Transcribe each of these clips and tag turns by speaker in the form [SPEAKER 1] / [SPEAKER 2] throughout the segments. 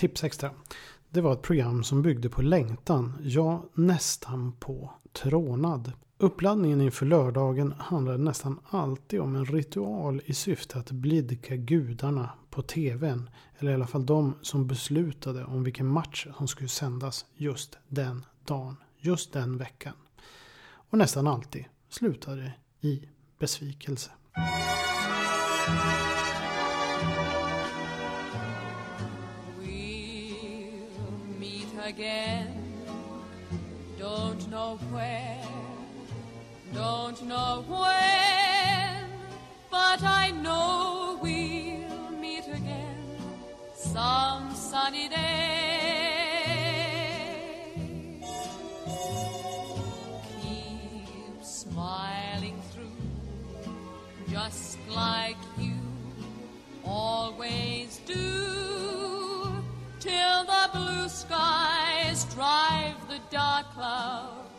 [SPEAKER 1] Tips Extra. Det var ett program som byggde på längtan, ja nästan på trånad. Uppladdningen inför lördagen handlade nästan alltid om en ritual i syfte att blidka gudarna på tvn. Eller i alla fall de som beslutade om vilken match som skulle sändas just den dagen, just den veckan. Och nästan alltid slutade det i besvikelse. Know where, don't know when, but I know we'll meet again some sunny day. Keep smiling through, just like you always do, till the blue skies drive the dark clouds.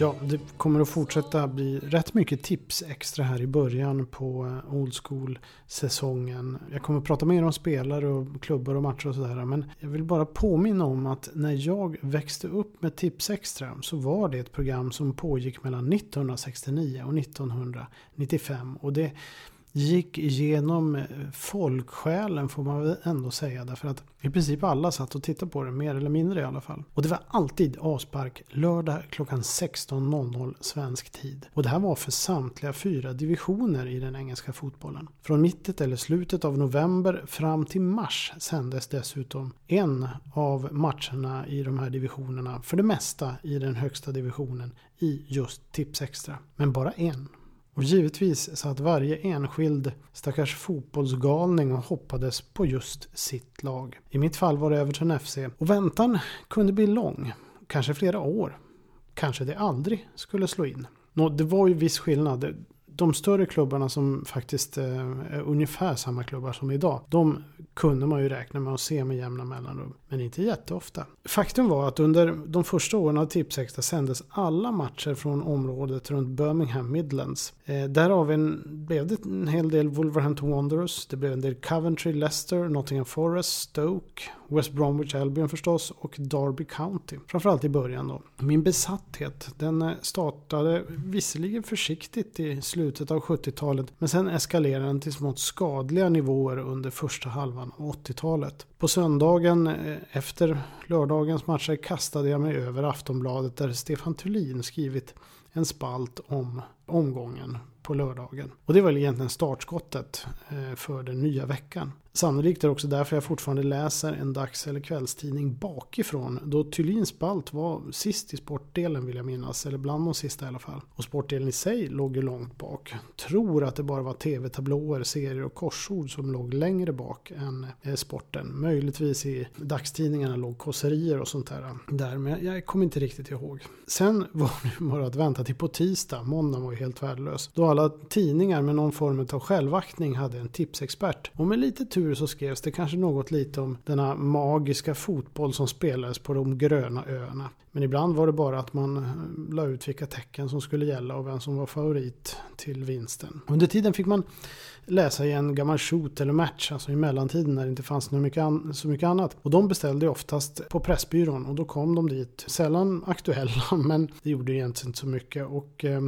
[SPEAKER 1] Ja, det kommer att fortsätta bli rätt mycket tips extra här i början på eh, Old School-säsongen. Jag kommer att prata mer om spelare och klubbar och matcher och sådär. Men jag vill bara påminna om att när jag växte upp med Tips Extra så var det ett program som pågick mellan 1969 och 1995. Och det gick igenom eh, folksjälen får man väl ändå säga. Därför att i princip alla satt och tittade på det, mer eller mindre i alla fall. Och det var alltid avspark lördag klockan 16.00 svensk tid. Och det här var för samtliga fyra divisioner i den engelska fotbollen. Från mittet eller slutet av november fram till mars sändes dessutom en av matcherna i de här divisionerna, för det mesta i den högsta divisionen, i just Tips Extra. Men bara en. Och givetvis satt varje enskild stackars fotbollsgalning och hoppades på just sitt lag. I mitt fall var det Everton FC. Och väntan kunde bli lång. Kanske flera år. Kanske det aldrig skulle slå in. Nå, det var ju viss skillnad de större klubbarna som faktiskt eh, är ungefär samma klubbar som idag. De kunde man ju räkna med att se med jämna mellanrum. Men inte jätteofta. Faktum var att under de första åren av Tipsextra sändes alla matcher från området runt Birmingham Midlands. Eh, därav en, blev det en hel del Wolverhampton Wanderers. Det blev en del Coventry, Leicester, Nottingham Forest, Stoke, West Bromwich Albion förstås och Derby County. Framförallt i början då. Min besatthet den eh, startade visserligen försiktigt i slutet av 70-talet men sen eskalerade den till smått skadliga nivåer under första halvan av 80-talet. På söndagen eh, efter lördagens matcher kastade jag mig över Aftonbladet där Stefan Thulin skrivit en spalt om omgången på lördagen. Och det var egentligen startskottet eh, för den nya veckan. Sannolikt är det också därför jag fortfarande läser en dags eller kvällstidning bakifrån. Då Thulins spalt var sist i sportdelen vill jag minnas, eller bland de sista i alla fall. Och sportdelen i sig låg ju långt bak. Tror att det bara var tv-tablåer, serier och korsord som låg längre bak än eh, sporten. Möjligtvis i dagstidningarna låg kosserier och sånt där. där men jag kommer inte riktigt ihåg. Sen var det bara att vänta till på tisdag. Måndagen var ju helt värdelös. Då alla tidningar med någon form av självaktning hade en tipsexpert. Och med lite tur så skrevs det kanske något lite om denna magiska fotboll som spelades på de gröna öarna. Men ibland var det bara att man eh, la ut vilka tecken som skulle gälla och vem som var favorit till vinsten. Under tiden fick man läsa i en gammal shoot eller match, alltså i mellantiden när det inte fanns så mycket, så mycket annat. Och de beställde oftast på Pressbyrån och då kom de dit. Sällan aktuella, men det gjorde egentligen inte så mycket. Och eh,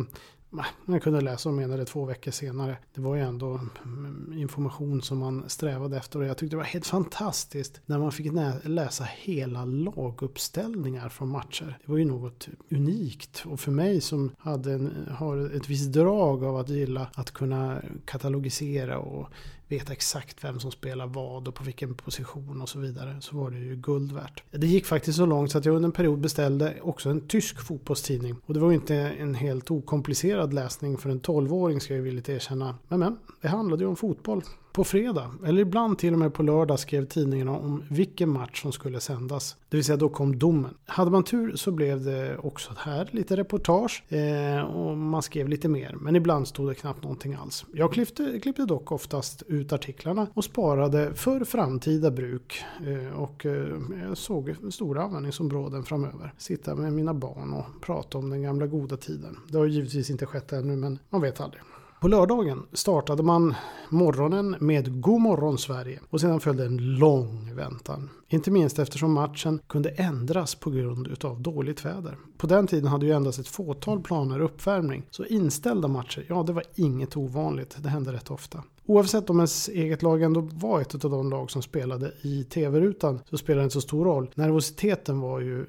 [SPEAKER 1] man kunde läsa om det två veckor senare. Det var ju ändå mm, mm, information som man strävade efter och jag tyckte det var helt fantastiskt när man fick läsa hela laguppställningar från matcher. Det var ju något unikt och för mig som hade en, har ett visst drag av att gilla att kunna katalogisera och veta exakt vem som spelar vad och på vilken position och så vidare så var det ju guld värt. Det gick faktiskt så långt så att jag under en period beställde också en tysk fotbollstidning. Och det var ju inte en helt okomplicerad läsning för en 12-åring ska jag villigt erkänna. Men men, det handlade ju om fotboll på fredag, eller ibland till och med på lördag, skrev tidningarna om vilken match som skulle sändas. Det vill säga då kom domen. Hade man tur så blev det också här lite reportage eh, och man skrev lite mer. Men ibland stod det knappt någonting alls. Jag klippte, klippte dock oftast ut artiklarna och sparade för framtida bruk. Eh, och eh, jag såg stora användningsområden framöver. Sitta med mina barn och prata om den gamla goda tiden. Det har givetvis inte skett ännu men man vet aldrig. På lördagen startade man morgonen med God morgon Sverige och sedan följde en lång väntan. Inte minst eftersom matchen kunde ändras på grund av dåligt väder. På den tiden hade ju endast ett fåtal planer uppvärmning, så inställda matcher, ja det var inget ovanligt, det hände rätt ofta. Oavsett om ens eget lag ändå var ett av de lag som spelade i tv-rutan så spelade det inte så stor roll. Nervositeten var ju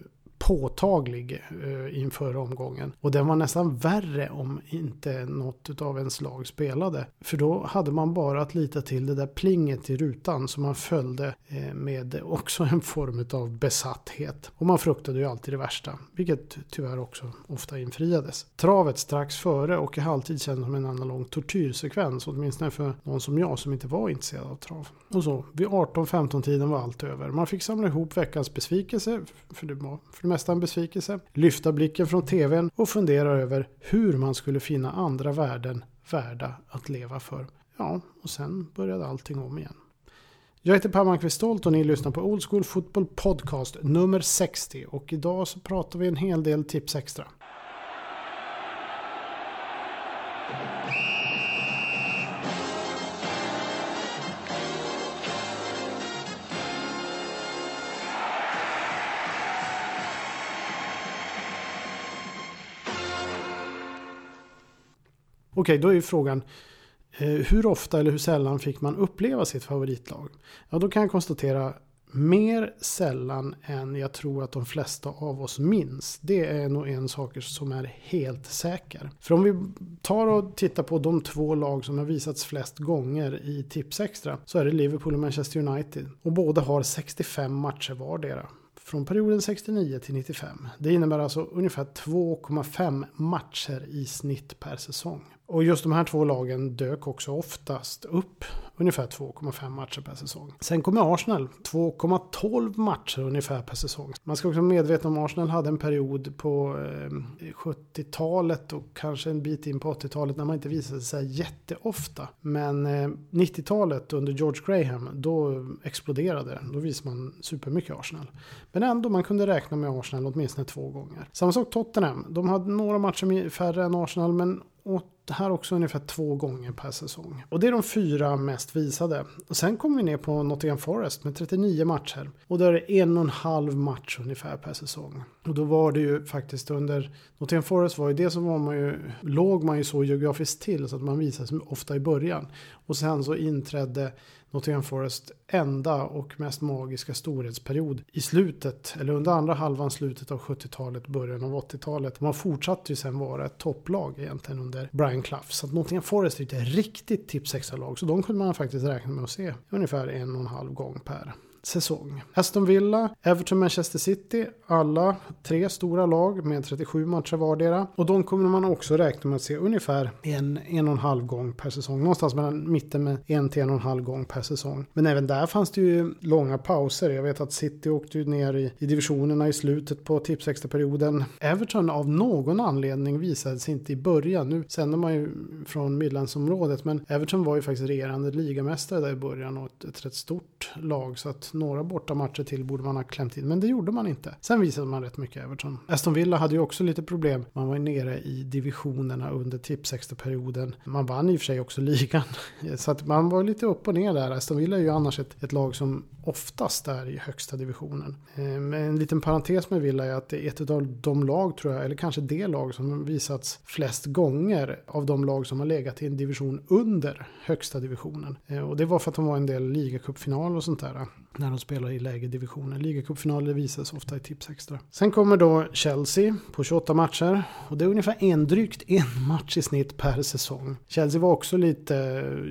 [SPEAKER 1] påtaglig eh, inför omgången. Och den var nästan värre om inte något av ens lag spelade. För då hade man bara att lita till det där plinget i rutan som man följde eh, med också en form av besatthet. Och man fruktade ju alltid det värsta, vilket tyvärr också ofta infriades. Travet strax före och i halvtid kändes som en annan lång tortyrsekvens, åtminstone för någon som jag som inte var intresserad av trav. Och så, vid 18-15 tiden var allt över. Man fick samla ihop veckans besvikelse, för det var för det mesta en besvikelse, lyfta blicken från tvn och fundera över hur man skulle finna andra värden värda att leva för. Ja, och sen började allting om igen. Jag heter Per Malmqvist Stolt och ni lyssnar på Old School Football Podcast nummer 60 och idag så pratar vi en hel del tips extra. Okej, då är ju frågan eh, hur ofta eller hur sällan fick man uppleva sitt favoritlag? Ja, då kan jag konstatera mer sällan än jag tror att de flesta av oss minns. Det är nog en sak som är helt säker. För om vi tar och tittar på de två lag som har visats flest gånger i Tipsextra så är det Liverpool och Manchester United. Och båda har 65 matcher vardera från perioden 69 till 95. Det innebär alltså ungefär 2,5 matcher i snitt per säsong. Och just de här två lagen dök också oftast upp ungefär 2,5 matcher per säsong. Sen kommer Arsenal, 2,12 matcher ungefär per säsong. Man ska också vara medveten om att Arsenal hade en period på eh, 70-talet och kanske en bit in på 80-talet när man inte visade sig jätteofta. Men eh, 90-talet under George Graham, då exploderade det. Då visade man supermycket Arsenal. Men ändå, man kunde räkna med Arsenal åtminstone två gånger. Samma sak Tottenham, de hade några matcher färre än Arsenal men åt, det här också ungefär två gånger per säsong. Och det är de fyra mest visade. Och sen kom vi ner på Nottingham Forest med 39 matcher. Och där är det en och en halv match ungefär per säsong. Och då var det ju faktiskt under Nottingham Forest var ju det som var man ju, låg man ju så geografiskt till så att man visade sig ofta i början. Och sen så inträdde Nottingham Forest enda och mest magiska storhetsperiod i slutet, eller under andra halvan slutet av 70-talet, början av 80-talet. Man fortsatte ju sen vara ett topplag egentligen under Brian Clough. Så att Nottingham Forest är ett riktigt tips lag så de kunde man faktiskt räkna med att se ungefär en och en halv gång per säsong. Aston Villa, Everton, Manchester City, alla tre stora lag med 37 matcher vardera. Och de kommer man också räkna med att se ungefär en, en och en halv gång per säsong. Någonstans mellan mitten med en till en och en halv gång per säsong. Men även där fanns det ju långa pauser. Jag vet att City åkte ju ner i, i divisionerna i slutet på tipsextra-perioden. Everton av någon anledning visades inte i början. Nu sänder man ju från Midlandsområdet men Everton var ju faktiskt regerande ligamästare där i början och ett, ett rätt stort lag. Så att några bortamatcher till borde man ha klämt in, men det gjorde man inte. Sen visade man rätt mycket Everton. Aston Villa hade ju också lite problem. Man var ju nere i divisionerna under perioden. Man vann i och för sig också ligan. Så att man var lite upp och ner där. Aston Villa är ju annars ett, ett lag som oftast är i högsta divisionen. Eh, men en liten parentes med Villa är att det är ett av de lag, tror jag, eller kanske det lag som visats flest gånger av de lag som har legat i en division under högsta divisionen. Eh, och det var för att de var en del ligacupfinaler och sånt där när de spelar i lägre divisioner. Ligacupfinaler visas ofta i tips extra. Sen kommer då Chelsea på 28 matcher och det är ungefär en drygt en match i snitt per säsong. Chelsea var också lite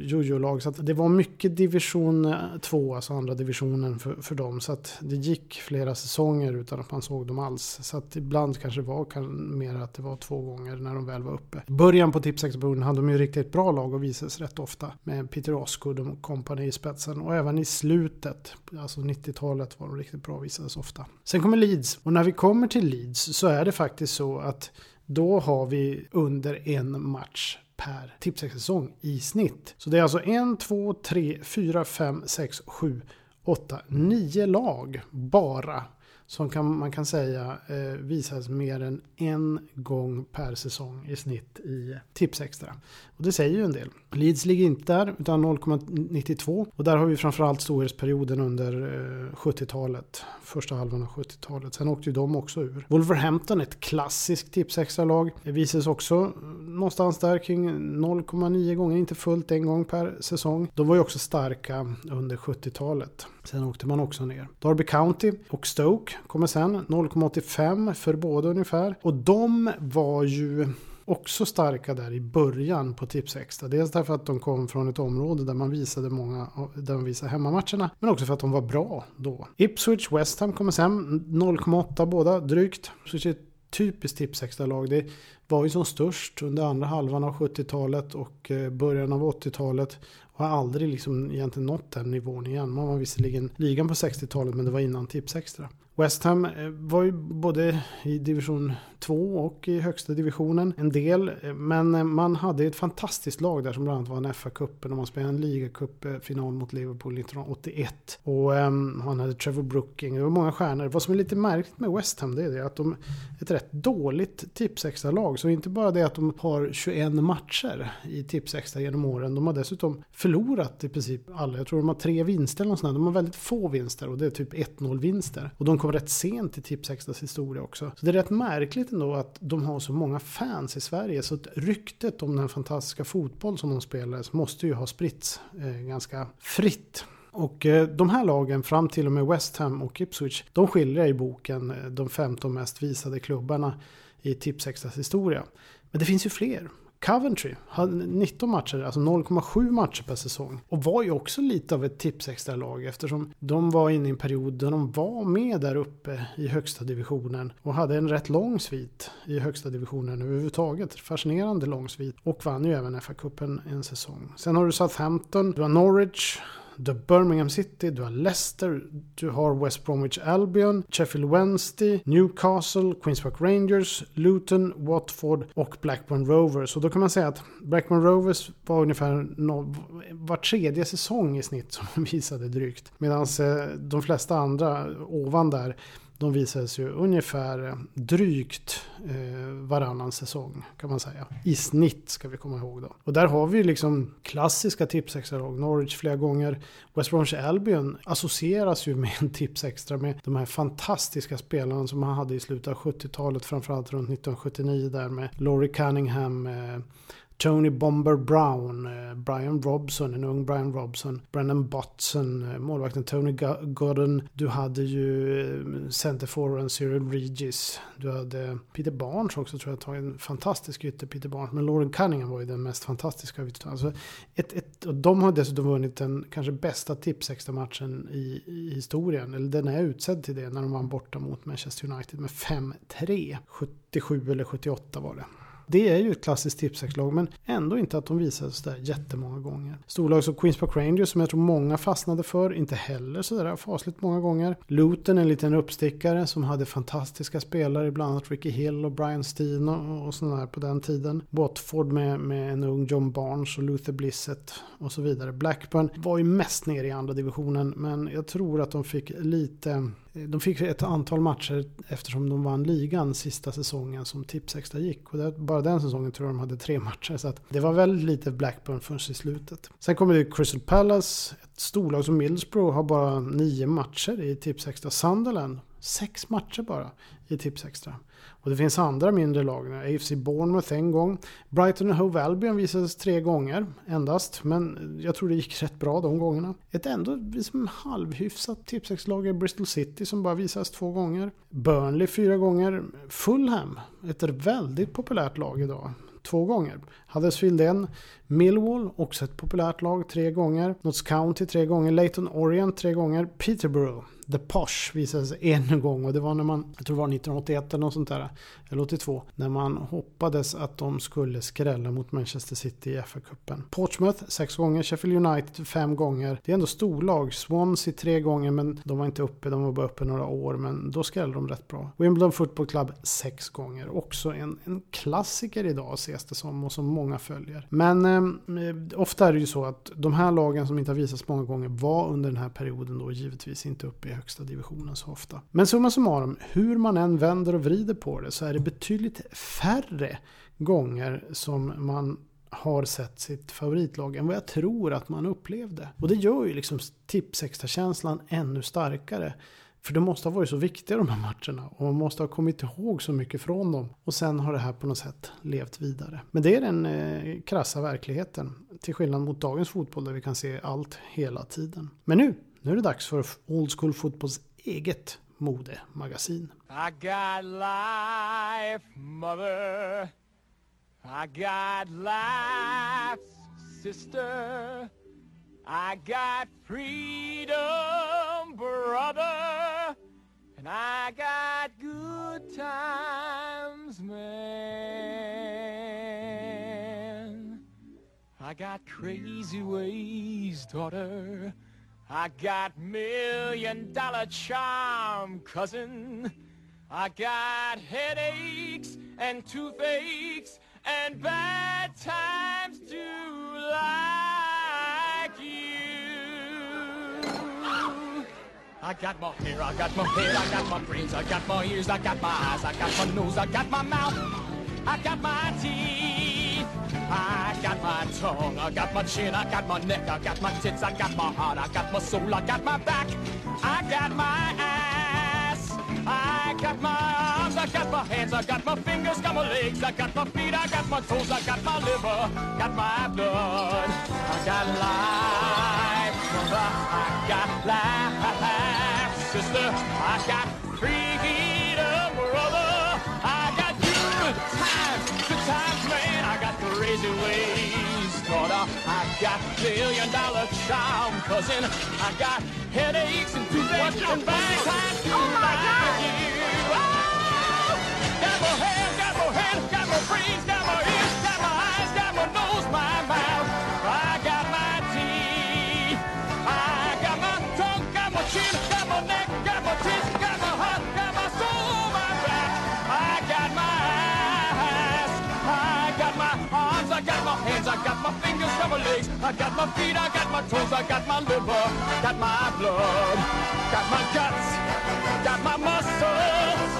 [SPEAKER 1] jojo-lag så att det var mycket division 2, alltså andra divisionen för, för dem. Så att det gick flera säsonger utan att man såg dem alls. Så att ibland kanske det var kan, mer att det var två gånger när de väl var uppe. Början på tips extra hade de ju riktigt bra lag och visades rätt ofta med Peter Osgood och kompani i spetsen och även i slutet alltså 90-talet var de riktigt bra, visades ofta. Sen kommer Leeds och när vi kommer till Leeds så är det faktiskt så att då har vi under en match per tipssäsong i snitt. Så det är alltså 1, 2, 3, 4, 5, 6, 7, 8, 9 lag bara som kan, man kan säga eh, visas mer än en gång per säsong i snitt i Tipsextra. Och det säger ju en del. Leeds ligger inte där utan 0,92 och där har vi framförallt storhetsperioden under eh, 70-talet. Första halvan av 70-talet. Sen åkte ju de också ur. Wolverhampton, ett klassiskt Tipsextra-lag, visas också eh, någonstans där kring 0,9 gånger, inte fullt en gång per säsong. De var ju också starka under 70-talet. Sen åkte man också ner. Derby County och Stoke kommer sen. 0,85 för båda ungefär. Och de var ju också starka där i början på Tipsextra. Dels därför att de kom från ett område där man visade många, där man visade hemmamatcherna. Men också för att de var bra då. Ipswich West Ham kommer sen. 0,8 båda drygt. Ipswich är ett typiskt Tipsextra-lag. Det var ju som störst under andra halvan av 70-talet och eh, början av 80-talet. Och har aldrig liksom egentligen nått den nivån igen. Man var visserligen ligan på 60-talet men det var innan Tips Extra. West Ham eh, var ju både i division 2 och i högsta divisionen en del. Eh, men man hade ett fantastiskt lag där som bland annat var en FA-cupen och man spelade en ligacupfinal mot Liverpool 1981. Och um, han hade Trevor Brooking, det var många stjärnor. Vad som är lite märkligt med West Ham det är det att de är ett rätt dåligt tipsextra lag. Så inte bara det att de har 21 matcher i tipsextra genom åren. De har dessutom förlorat i princip alla. Jag tror de har tre vinster eller något sånt. De har väldigt få vinster och det är typ 1-0 vinster. Och de kom rätt sent i Tipsextras historia också. Så det är rätt märkligt ändå att de har så många fans i Sverige. Så att ryktet om den fantastiska fotboll som de spelar måste ju ha spritts eh, ganska fritt. Och eh, de här lagen, fram till och med West Ham och Ipswich, de skiljer i boken eh, de 15 mest visade klubbarna i Tipsextras historia. Men det finns ju fler. Coventry hade 19 matcher, alltså 0,7 matcher per säsong. Och var ju också lite av ett tipsextra lag eftersom de var inne i en period där de var med där uppe i högsta divisionen. Och hade en rätt lång svit i högsta divisionen överhuvudtaget. Fascinerande lång svit. Och vann ju även FA-cupen en säsong. Sen har du Southampton, du har Norwich, du har Birmingham City, du har Leicester, du har West Bromwich Albion, Sheffield Wednesday, Newcastle, Queens Park Rangers, Luton, Watford och Blackburn Rovers. Och då kan man säga att Blackburn Rovers var ungefär no, var tredje säsong i snitt som visade drygt. Medan eh, de flesta andra ovan där de visades ju ungefär eh, drygt eh, varannan säsong kan man säga. I snitt ska vi komma ihåg då. Och där har vi liksom klassiska tipsextralag. Norwich flera gånger. West Bromwich Albion associeras ju med en tipsextra med de här fantastiska spelarna som man hade i slutet av 70-talet. Framförallt runt 1979 där med Laurie Cunningham. Eh, Tony Bomber Brown, eh, Brian Robson, en ung Brian Robson, Brennan Botson, eh, målvakten Tony Godden. Du hade ju eh, centerforwarden Cyril Regis. Du hade Peter Barnes också tror jag tagit en fantastisk ytter, Peter Barnes. Men Lauren Cunningham var ju den mest fantastiska av alltså ett, ett, och De har dessutom vunnit den kanske bästa tipsextra matchen i, i historien. Eller den är utsedd till det när de vann borta mot Manchester United med 5-3. 77 eller 78 var det. Det är ju ett klassiskt tipsexlag men ändå inte att de visades sådär jättemånga gånger. Storlag som Queens Park Rangers som jag tror många fastnade för, inte heller sådär fasligt många gånger. Luton, en liten uppstickare som hade fantastiska spelare, bland annat Ricky Hill och Brian Steen och, och sådär på den tiden. Watford med, med en ung John Barnes och Luther Blissett och så vidare. Blackburn var ju mest nere i andra divisionen men jag tror att de fick lite de fick ett antal matcher eftersom de vann ligan sista säsongen som Tipsextra gick. Och det, bara den säsongen tror jag de hade tre matcher. Så det var väldigt lite Blackburn först i slutet. Sen kommer det Crystal Palace. Ett storlag som Middlesbrough har bara nio matcher i Tipsextra. Sunderland, sex matcher bara i Tipsextra. Och det finns andra mindre lag. AFC Bournemouth en gång. Brighton och Hove Albion visades tre gånger endast. Men jag tror det gick rätt bra de gångerna. Ett ändå liksom halvhyfsat tipsexlag är Bristol City som bara visades två gånger. Burnley fyra gånger. Fulham, ett väldigt populärt lag idag två gånger. Huddersfield en. Millwall, också ett populärt lag, tre gånger. Notts County tre gånger. Leighton Orient tre gånger. Peterborough The Posh visade sig en gång och det var när man, jag tror det var 1981 eller något sånt där, eller 82, när man hoppades att de skulle skrälla mot Manchester City i FA-cupen. Portsmouth sex gånger, Sheffield United fem gånger. Det är ändå storlag. Swansea tre gånger men de var inte uppe, de var bara uppe några år men då skrällde de rätt bra. Wimbledon Football Club sex gånger. Också en, en klassiker idag ses det som och som många följer. Men eh, ofta är det ju så att de här lagen som inte har visats många gånger var under den här perioden då givetvis inte uppe i högsta divisionen så ofta. Men summa summarum, hur man än vänder och vrider på det så är det betydligt färre gånger som man har sett sitt favoritlag än vad jag tror att man upplevde. Och det gör ju liksom tipsextra-känslan ännu starkare. För det måste ha varit så viktiga de här matcherna och man måste ha kommit ihåg så mycket från dem. Och sen har det här på något sätt levt vidare. Men det är den eh, krassa verkligheten. Till skillnad mot dagens fotboll där vi kan se allt hela tiden. Men nu, nu är det dags för Old School Fotbolls eget modemagasin. I got life, mother. I got life, sister. I got freedom, brother. And I got good times, man. I got crazy ways, daughter. I got million dollar charm, cousin. I got headaches and toothaches and bad times to like you. I got my hair, I got my head, I got my brains, I got my ears, I got my eyes, I got my nose, I got my mouth, I got my teeth. I got my tongue, I got my chin, I got my neck, I got my tits, I got my heart, I got my soul, I got my back, I got my ass, I got my arms, I got my hands, I got my fingers, got my legs, I got my feet, I got my toes, I got my liver, got my blood, I got life, I got life, sister, I got freedom, brother, I got good times, good times, man, I got crazy ways, got billion dollar charm, cousin, I got headaches and toothaches and bad times, oh my God. you. Oh! Got my hands, got my hands, got my brains, got my ears, my fingers, got my legs, I got my feet, I got my toes, I got my liver, got my blood, got my guts, got my muscles,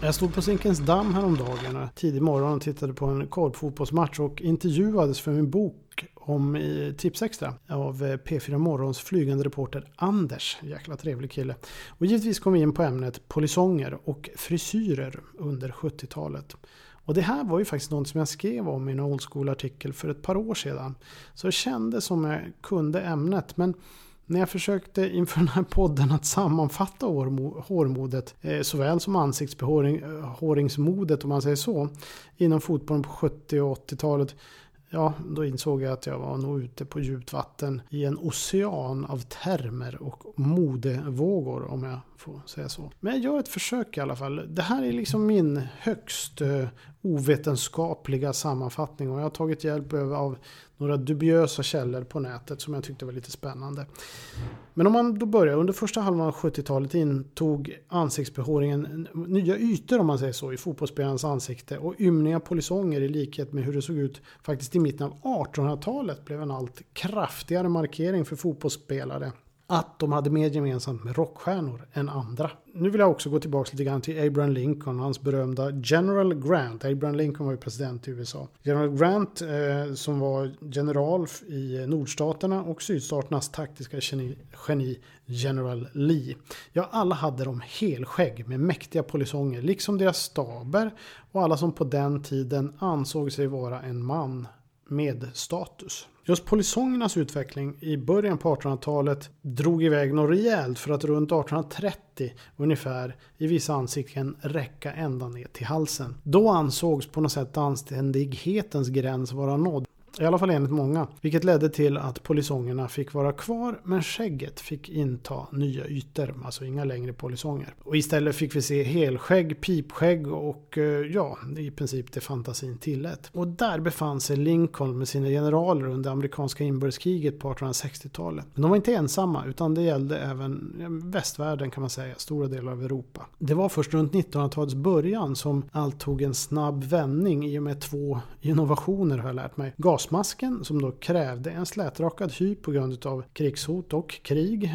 [SPEAKER 1] Jag stod på Zinkens damm häromdagen tidig morgon och tittade på en korpfotbollsmatch och intervjuades för min bok om eh, Tipsextra av eh, P4 Morgons flygande reporter Anders. Jäkla trevlig kille. Och givetvis kom vi in på ämnet polisonger och frisyrer under 70-talet. Och det här var ju faktiskt något som jag skrev om i en old school-artikel för ett par år sedan. Så det kändes som jag kunde ämnet. Men när jag försökte inför den här podden att sammanfatta hårmodet, eh, såväl som ansiktsbehåringsmodet om man säger så, inom fotbollen på 70 och 80-talet, ja, då insåg jag att jag var nog ute på djupt vatten i en ocean av termer och modevågor om jag får säga så. Men jag gör ett försök i alla fall. Det här är liksom min högst eh, ovetenskapliga sammanfattning och jag har tagit hjälp av några dubiösa källor på nätet som jag tyckte var lite spännande. Men om man då börjar, under första halvan av 70-talet intog ansiktsbehåringen nya ytor om man säger så i fotbollsspelarens ansikte och ymniga polisonger i likhet med hur det såg ut faktiskt i mitten av 1800-talet blev en allt kraftigare markering för fotbollsspelare att de hade mer gemensamt med rockstjärnor än andra. Nu vill jag också gå tillbaka lite grann till Abraham Lincoln och hans berömda General Grant. Abraham Lincoln var ju president i USA. General Grant eh, som var general i nordstaterna och sydstaternas taktiska geni, geni General Lee. Ja, alla hade de helskägg med mäktiga polisonger, liksom deras staber och alla som på den tiden ansåg sig vara en man med status. Just polisongernas utveckling i början på 1800-talet drog iväg något rejält för att runt 1830 ungefär i vissa ansikten räcka ända ner till halsen. Då ansågs på något sätt anständighetens gräns vara nådd. I alla fall enligt många. Vilket ledde till att polisongerna fick vara kvar men skägget fick inta nya ytor. Alltså inga längre polisonger. Och istället fick vi se helskägg, pipskägg och eh, ja, i princip det fantasin tillät. Och där befann sig Lincoln med sina generaler under amerikanska inbördeskriget på 1860-talet. Men de var inte ensamma utan det gällde även västvärlden kan man säga, stora delar av Europa. Det var först runt 1900-talets början som allt tog en snabb vändning i och med två innovationer har jag lärt mig. Gasmasken som då krävde en slätrakad hy på grund av krigshot och krig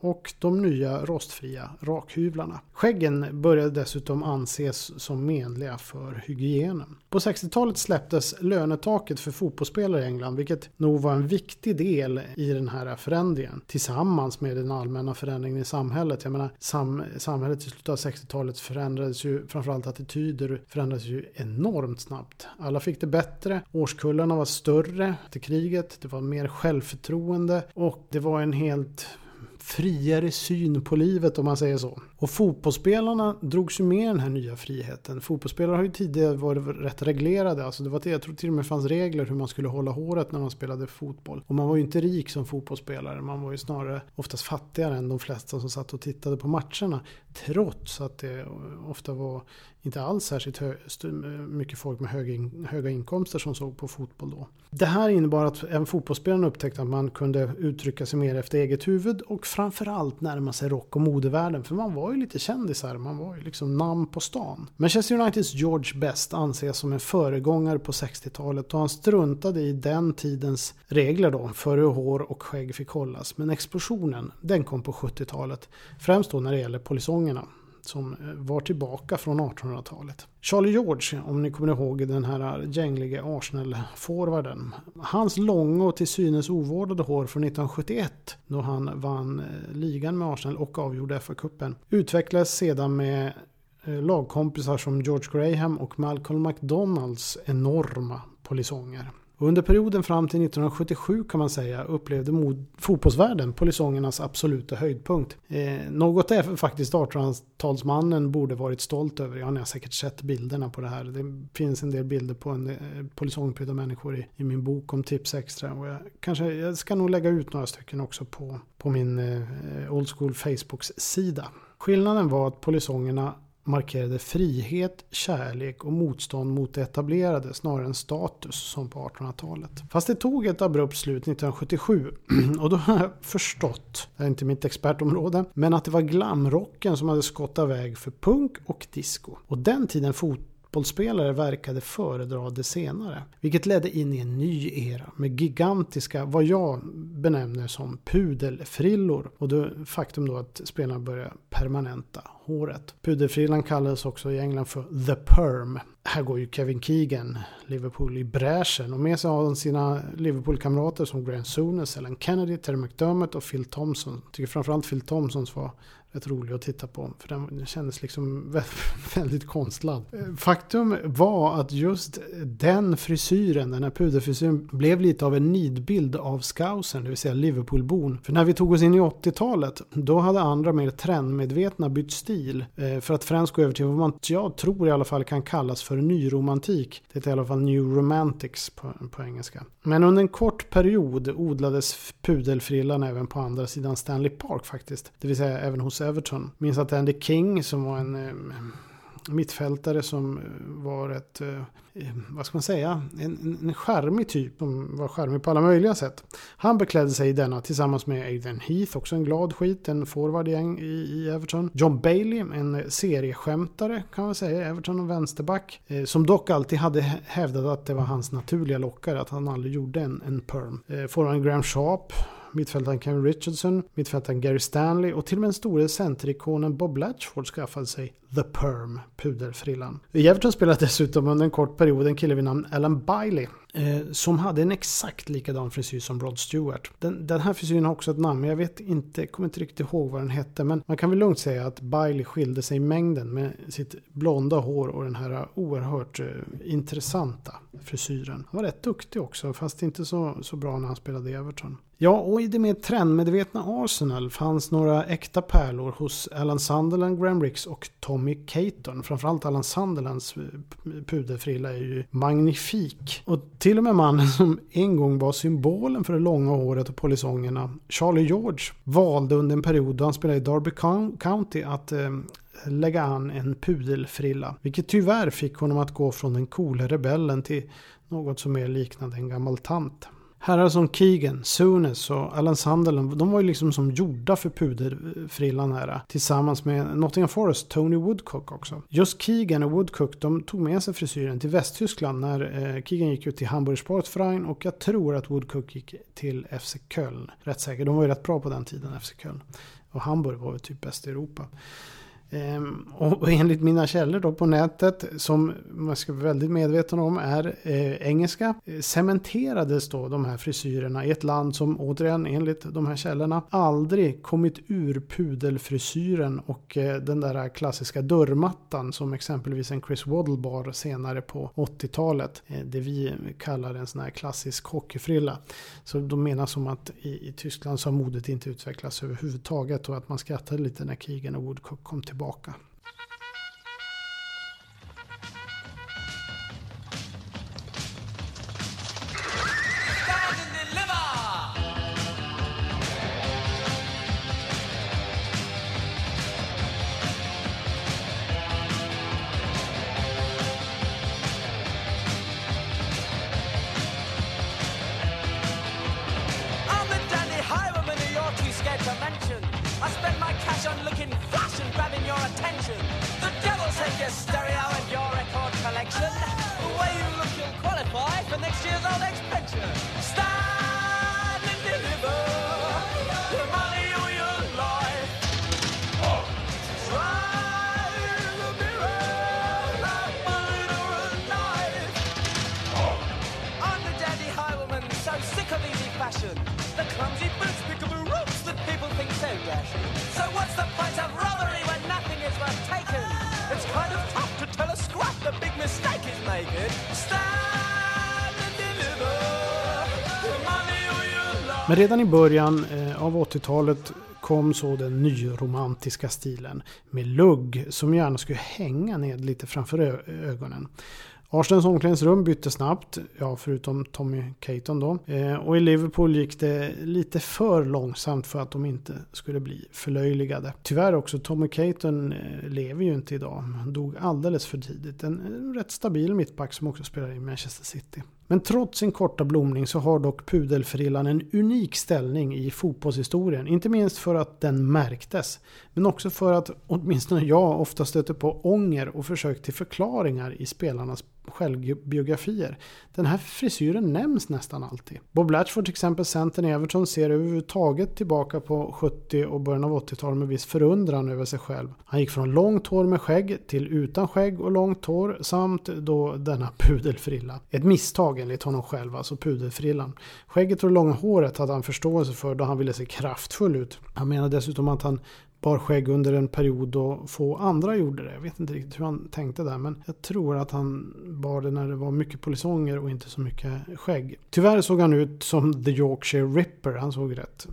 [SPEAKER 1] och de nya rostfria rakhyvlarna. Skäggen började dessutom anses som menliga för hygienen. På 60-talet släpptes lönetaket för fotbollsspelare i England vilket nog var en viktig del i den här förändringen tillsammans med den allmänna förändringen i samhället. Jag menar, sam samhället i slutet av 60-talet förändrades ju, framförallt attityder förändrades ju enormt snabbt. Alla fick det bättre, årskullarna var större till kriget, det var mer självförtroende och det var en helt friare syn på livet om man säger så. Och fotbollsspelarna drogs ju med den här nya friheten. Fotbollsspelare har ju tidigare varit rätt reglerade. Alltså det var, jag tror till och med fanns regler hur man skulle hålla håret när man spelade fotboll. Och man var ju inte rik som fotbollsspelare. Man var ju snarare oftast fattigare än de flesta som satt och tittade på matcherna. Trots att det ofta var inte alls särskilt mycket folk med höga, in höga inkomster som såg på fotboll då. Det här innebar att även fotbollsspelaren upptäckte att man kunde uttrycka sig mer efter eget huvud och framförallt närma sig rock och modevärlden. För man var var ju lite kändisar, man var ju liksom namn på stan. Manchester Uniteds George Best anses som en föregångare på 60-talet och han struntade i den tidens regler då för hur hår och skägg fick hållas. Men explosionen, den kom på 70-talet. Främst då när det gäller polisongerna som eh, var tillbaka från 1800-talet. Charlie George, om ni kommer ihåg den här gänglige Arsenal-forwarden. Hans långa och till synes ovårdade hår från 1971 då han vann eh, ligan med Arsenal och avgjorde FA-cupen utvecklades sedan med eh, lagkompisar som George Graham och Malcolm McDonalds enorma polisonger. Och under perioden fram till 1977 kan man säga upplevde mod fotbollsvärlden polisongernas absoluta höjdpunkt. Eh, något är faktiskt 1800-talsmannen borde varit stolt över. Ja, ni har säkert sett bilderna på det här. Det finns en del bilder på en eh, polisongprydda människor i, i, min bok om tips extra. Och jag, kanske, jag ska nog lägga ut några stycken också på, på min eh, Old School Facebooks sida. Skillnaden var att polisongerna markerade frihet, kärlek och motstånd mot det etablerade snarare än status som på 1800-talet. Fast det tog ett abrupt slut 1977 och då har jag förstått, det är inte mitt expertområde, men att det var glamrocken som hade skottat väg för punk och disco. Och den tiden fot fotbollsspelare verkade föredra det senare. Vilket ledde in i en ny era med gigantiska, vad jag benämner som pudelfrillor. Och det faktum då att spelarna började permanenta håret. Pudelfrillan kallades också i England för the perm. Här går ju Kevin Keegan, Liverpool, i bräschen och med sig har han sina Liverpool-kamrater som Graham Souness, Ellen Kennedy, Terry McDermott och Phil Thompson. Jag tycker framförallt Phil Thompsons var rätt rolig att titta på. För den kändes liksom väldigt konstlad. Eh, faktum var att just den frisyren, den här puderfrisyren, blev lite av en nidbild av scousen, det vill säga Liverpoolbon. För när vi tog oss in i 80-talet, då hade andra mer trendmedvetna bytt stil. Eh, för att främst gå över till vad man, jag tror i alla fall kan kallas för nyromantik. Det är i alla fall new romantics på, på engelska. Men under en kort period odlades pudelfrillan även på andra sidan Stanley Park faktiskt. Det vill säga även hos Everton. Minns att Andy King som var en eh, mittfältare som eh, var ett, eh, eh, vad ska man säga, en, en charmig typ. Han var charmig på alla möjliga sätt. Han beklädde sig i denna tillsammans med Aiden Heath, också en glad skit, en forward i, i Everton. John Bailey, en serieskämtare kan man säga, Everton och vänsterback. Eh, som dock alltid hade hävdat att det var hans naturliga lockare, att han aldrig gjorde en, en perm. Forwarden Graham Sharp mittfältaren Kevin Richardson, mittfältaren Gary Stanley och till och med den store centerikonen Bob Latchford skaffade sig The Perm, pudelfrillan. I Everton spelade dessutom under en kort period en kille vid namn Alan Biley eh, som hade en exakt likadan frisyr som Rod Stewart. Den, den, här frisyren har också ett namn, men jag vet inte, kommer inte riktigt ihåg vad den hette. Men man kan väl lugnt säga att Biley skilde sig i mängden med sitt blonda hår och den här oerhört eh, intressanta frisyren. Han var rätt duktig också, fast inte så, så bra när han spelade i Everton. Ja, och i det mer trendmedvetna Arsenal fanns några äkta pärlor hos Alan Sunderland, Graham Ricks och Tommy Caton. Framförallt Alan Sunderlands eh, puderfrilla är ju magnifik. Och till och med mannen som en gång var symbolen för det långa håret och polisongerna, Charlie George, valde under en period då han spelade i Derby County att eh, lägga an en pudelfrilla. Vilket tyvärr fick honom att gå från den coola rebellen till något som mer liknade en gammal tant. Herrar som Keegan, Sunes och Alan Sunderland, de var ju liksom som gjorda för puderfrillan här. Tillsammans med Nottingham Forest, Tony Woodcock också. Just Keegan och Woodcock, de tog med sig frisyren till Västtyskland när eh, Keegan gick ut till Hamburg Sportverein och jag tror att Woodcock gick till FC Köln. Rätt säkert, de var ju rätt bra på den tiden, FC Köln. Och Hamburg var väl typ bäst i Europa. Ehm, och enligt mina källor då på nätet, som man ska vara väldigt medveten om är eh, engelska, eh, cementerades då de här frisyrerna i ett land som återigen enligt de här källorna aldrig kommit ur pudelfrisyren och eh, den där klassiska dörrmattan som exempelvis en Chris Waddle bar senare på 80-talet. Det vi kallar en sån här klassisk hockeyfrilla. Så de menar som att i, i Tyskland så har modet inte utvecklats överhuvudtaget och att man skrattade lite när Keegan och Woodcock kom tillbaka tillbaka. Men redan i början eh, av 80-talet kom så den nyromantiska stilen med lugg som gärna skulle hänga ned lite framför ögonen. Arsenals omklädningsrum bytte snabbt, ja förutom Tommy Caton då. Eh, och i Liverpool gick det lite för långsamt för att de inte skulle bli förlöjligade. Tyvärr också, Tommy Caton eh, lever ju inte idag. Han dog alldeles för tidigt. En, en rätt stabil mittback som också spelar i Manchester City. Men trots sin korta blomning så har dock pudelfrillan en unik ställning i fotbollshistorien. Inte minst för att den märktes. Men också för att åtminstone jag ofta stöter på ånger och försök till förklaringar i spelarnas självbiografier. Den här frisyren nämns nästan alltid. Bob Latchford till exempel, centern i Everton, ser överhuvudtaget tillbaka på 70 och början av 80-talet med viss förundran över sig själv. Han gick från långt hår med skägg till utan skägg och långt hår samt då denna pudelfrilla. Ett misstag enligt honom själv, alltså pudelfrillan. Skägget och det långa håret hade han förståelse för då han ville se kraftfull ut. Han menade dessutom att han bar skägg under en period och få andra gjorde det. Jag vet inte riktigt hur han tänkte där men jag tror att han bar det när det var mycket polisonger och inte så mycket skägg. Tyvärr såg han ut som The Yorkshire Ripper. Han såg rätt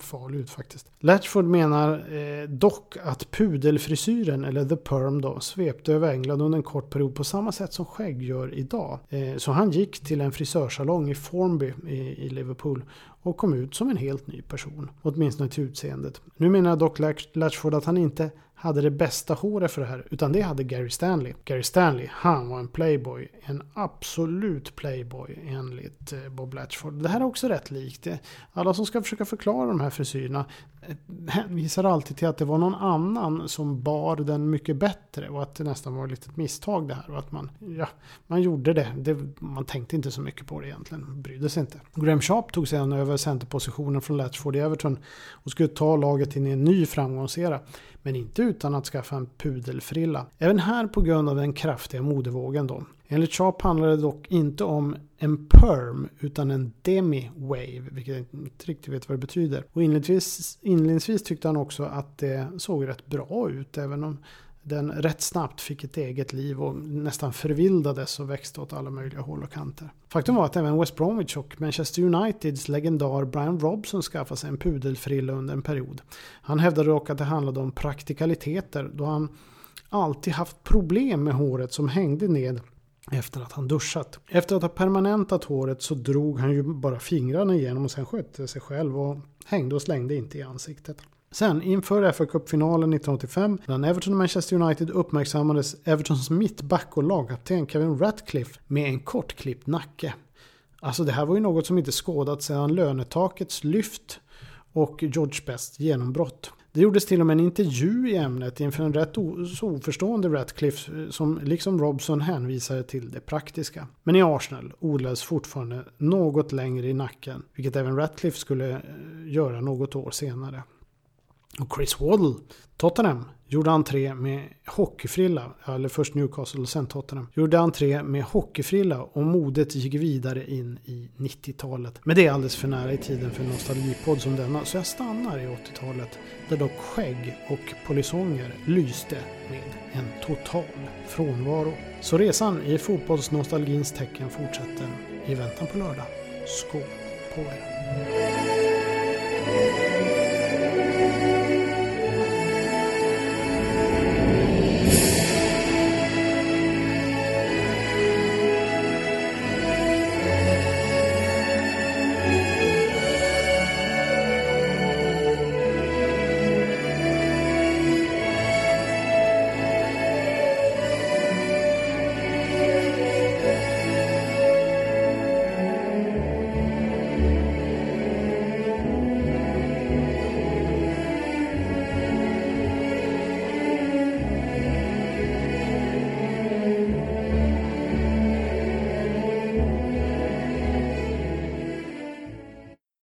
[SPEAKER 1] farlig ut faktiskt. Latchford menar eh, dock att pudelfrisyren, eller the perm då, svepte över England under en kort period på samma sätt som skägg gör idag. Eh, så han gick till en frisörsalong i Formby i, i Liverpool och kom ut som en helt ny person. Åtminstone till utseendet. Nu menar dock Latchford att han inte hade det bästa håret för det här, utan det hade Gary Stanley. Gary Stanley, han var en playboy. En absolut playboy enligt eh, Bob Latchford. Det här är också rätt likt. Alla som ska försöka förklara de här frisyrerna eh, hänvisar alltid till att det var någon annan som bar den mycket bättre och att det nästan var ett litet misstag det här. Och att man, ja, man gjorde det. det. Man tänkte inte så mycket på det egentligen, brydde sig inte. Graham Sharp tog sedan över centerpositionen från Latchford i Everton och skulle ta laget in i en ny framgångsera. Men inte utan att skaffa en pudelfrilla. Även här på grund av den kraftiga modevågen då. Enligt Sharp handlar det dock inte om en perm utan en demi-wave, vilket jag inte riktigt vet vad det betyder. Och inledningsvis, inledningsvis tyckte han också att det såg rätt bra ut, även om den rätt snabbt fick ett eget liv och nästan förvildades och växte åt alla möjliga håll och kanter. Faktum var att även West Bromwich och Manchester Uniteds legendar Brian Robson skaffade sig en pudelfrilla under en period. Han hävdade dock att det handlade om praktikaliteter då han alltid haft problem med håret som hängde ned efter att han duschat. Efter att ha permanentat håret så drog han ju bara fingrarna igenom och sen skötte sig själv och hängde och slängde inte i ansiktet. Sen inför fa Cup-finalen 1985 mellan Everton och Manchester United uppmärksammades Evertons mittback och lagkapten Kevin Ratcliffe med en kortklippt nacke. Alltså det här var ju något som inte skådats sedan lönetakets lyft och George Bests genombrott. Det gjordes till och med en intervju i ämnet inför en rätt oförstående Ratcliffe eh, som liksom Robson hänvisade till det praktiska. Men i Arsenal odlades fortfarande något längre i nacken, vilket även Ratcliffe skulle eh, göra något år senare. Och Chris Waddle, Tottenham, gjorde entré med hockeyfrilla, eller först Newcastle och sen Tottenham, gjorde entré med hockeyfrilla och modet gick vidare in i 90-talet. Men det är alldeles för nära i tiden för en nostalgipodd som denna, så jag stannar i 80-talet, där dock skägg och polisonger lyste med en total frånvaro. Så resan i fotbollsnostalgins tecken fortsätter i väntan på lördag. Skål på er!